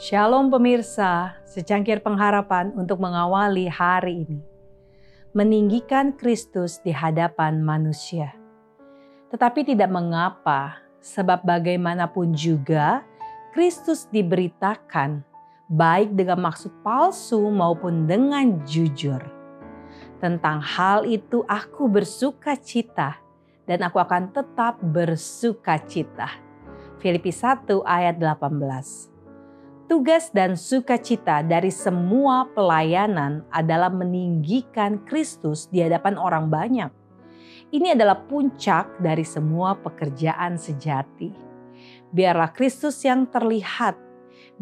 Shalom pemirsa, secangkir pengharapan untuk mengawali hari ini. Meninggikan Kristus di hadapan manusia. Tetapi tidak mengapa, sebab bagaimanapun juga Kristus diberitakan baik dengan maksud palsu maupun dengan jujur. Tentang hal itu aku bersuka cita dan aku akan tetap bersuka cita. Filipi 1 ayat 18 tugas dan sukacita dari semua pelayanan adalah meninggikan Kristus di hadapan orang banyak. Ini adalah puncak dari semua pekerjaan sejati. Biarlah Kristus yang terlihat,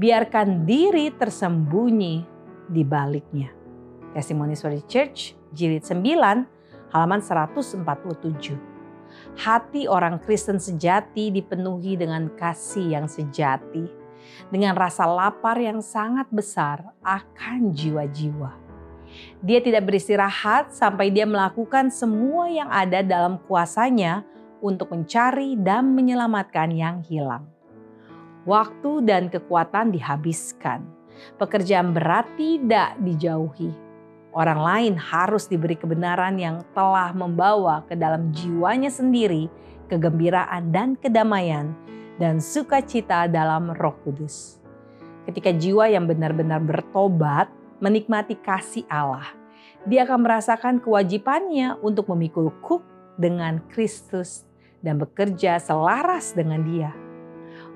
biarkan diri tersembunyi di baliknya. Testimoni Story Church, jilid 9, halaman 147. Hati orang Kristen sejati dipenuhi dengan kasih yang sejati dengan rasa lapar yang sangat besar akan jiwa-jiwa. Dia tidak beristirahat sampai dia melakukan semua yang ada dalam kuasanya untuk mencari dan menyelamatkan yang hilang. Waktu dan kekuatan dihabiskan. Pekerjaan berat tidak dijauhi. Orang lain harus diberi kebenaran yang telah membawa ke dalam jiwanya sendiri kegembiraan dan kedamaian dan sukacita dalam Roh Kudus. Ketika jiwa yang benar-benar bertobat menikmati kasih Allah, dia akan merasakan kewajibannya untuk memikul kuk dengan Kristus dan bekerja selaras dengan Dia.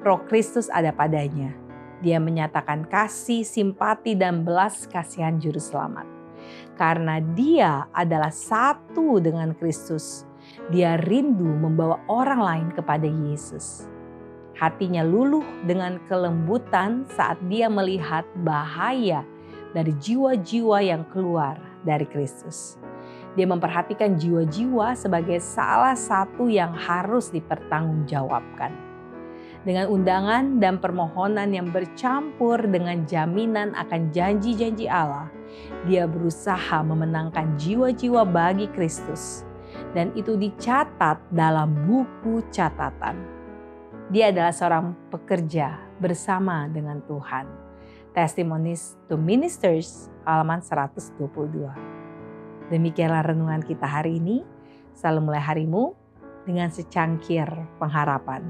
Roh Kristus ada padanya. Dia menyatakan kasih, simpati, dan belas kasihan Juru Selamat. Karena Dia adalah satu dengan Kristus, Dia rindu membawa orang lain kepada Yesus. Hatinya luluh dengan kelembutan saat dia melihat bahaya dari jiwa-jiwa yang keluar dari Kristus. Dia memperhatikan jiwa-jiwa sebagai salah satu yang harus dipertanggungjawabkan. Dengan undangan dan permohonan yang bercampur dengan jaminan akan janji-janji Allah, dia berusaha memenangkan jiwa-jiwa bagi Kristus, dan itu dicatat dalam buku catatan. Dia adalah seorang pekerja bersama dengan Tuhan. Testimonies to Ministers halaman 122. Demikianlah renungan kita hari ini. Selalu mulai harimu dengan secangkir pengharapan.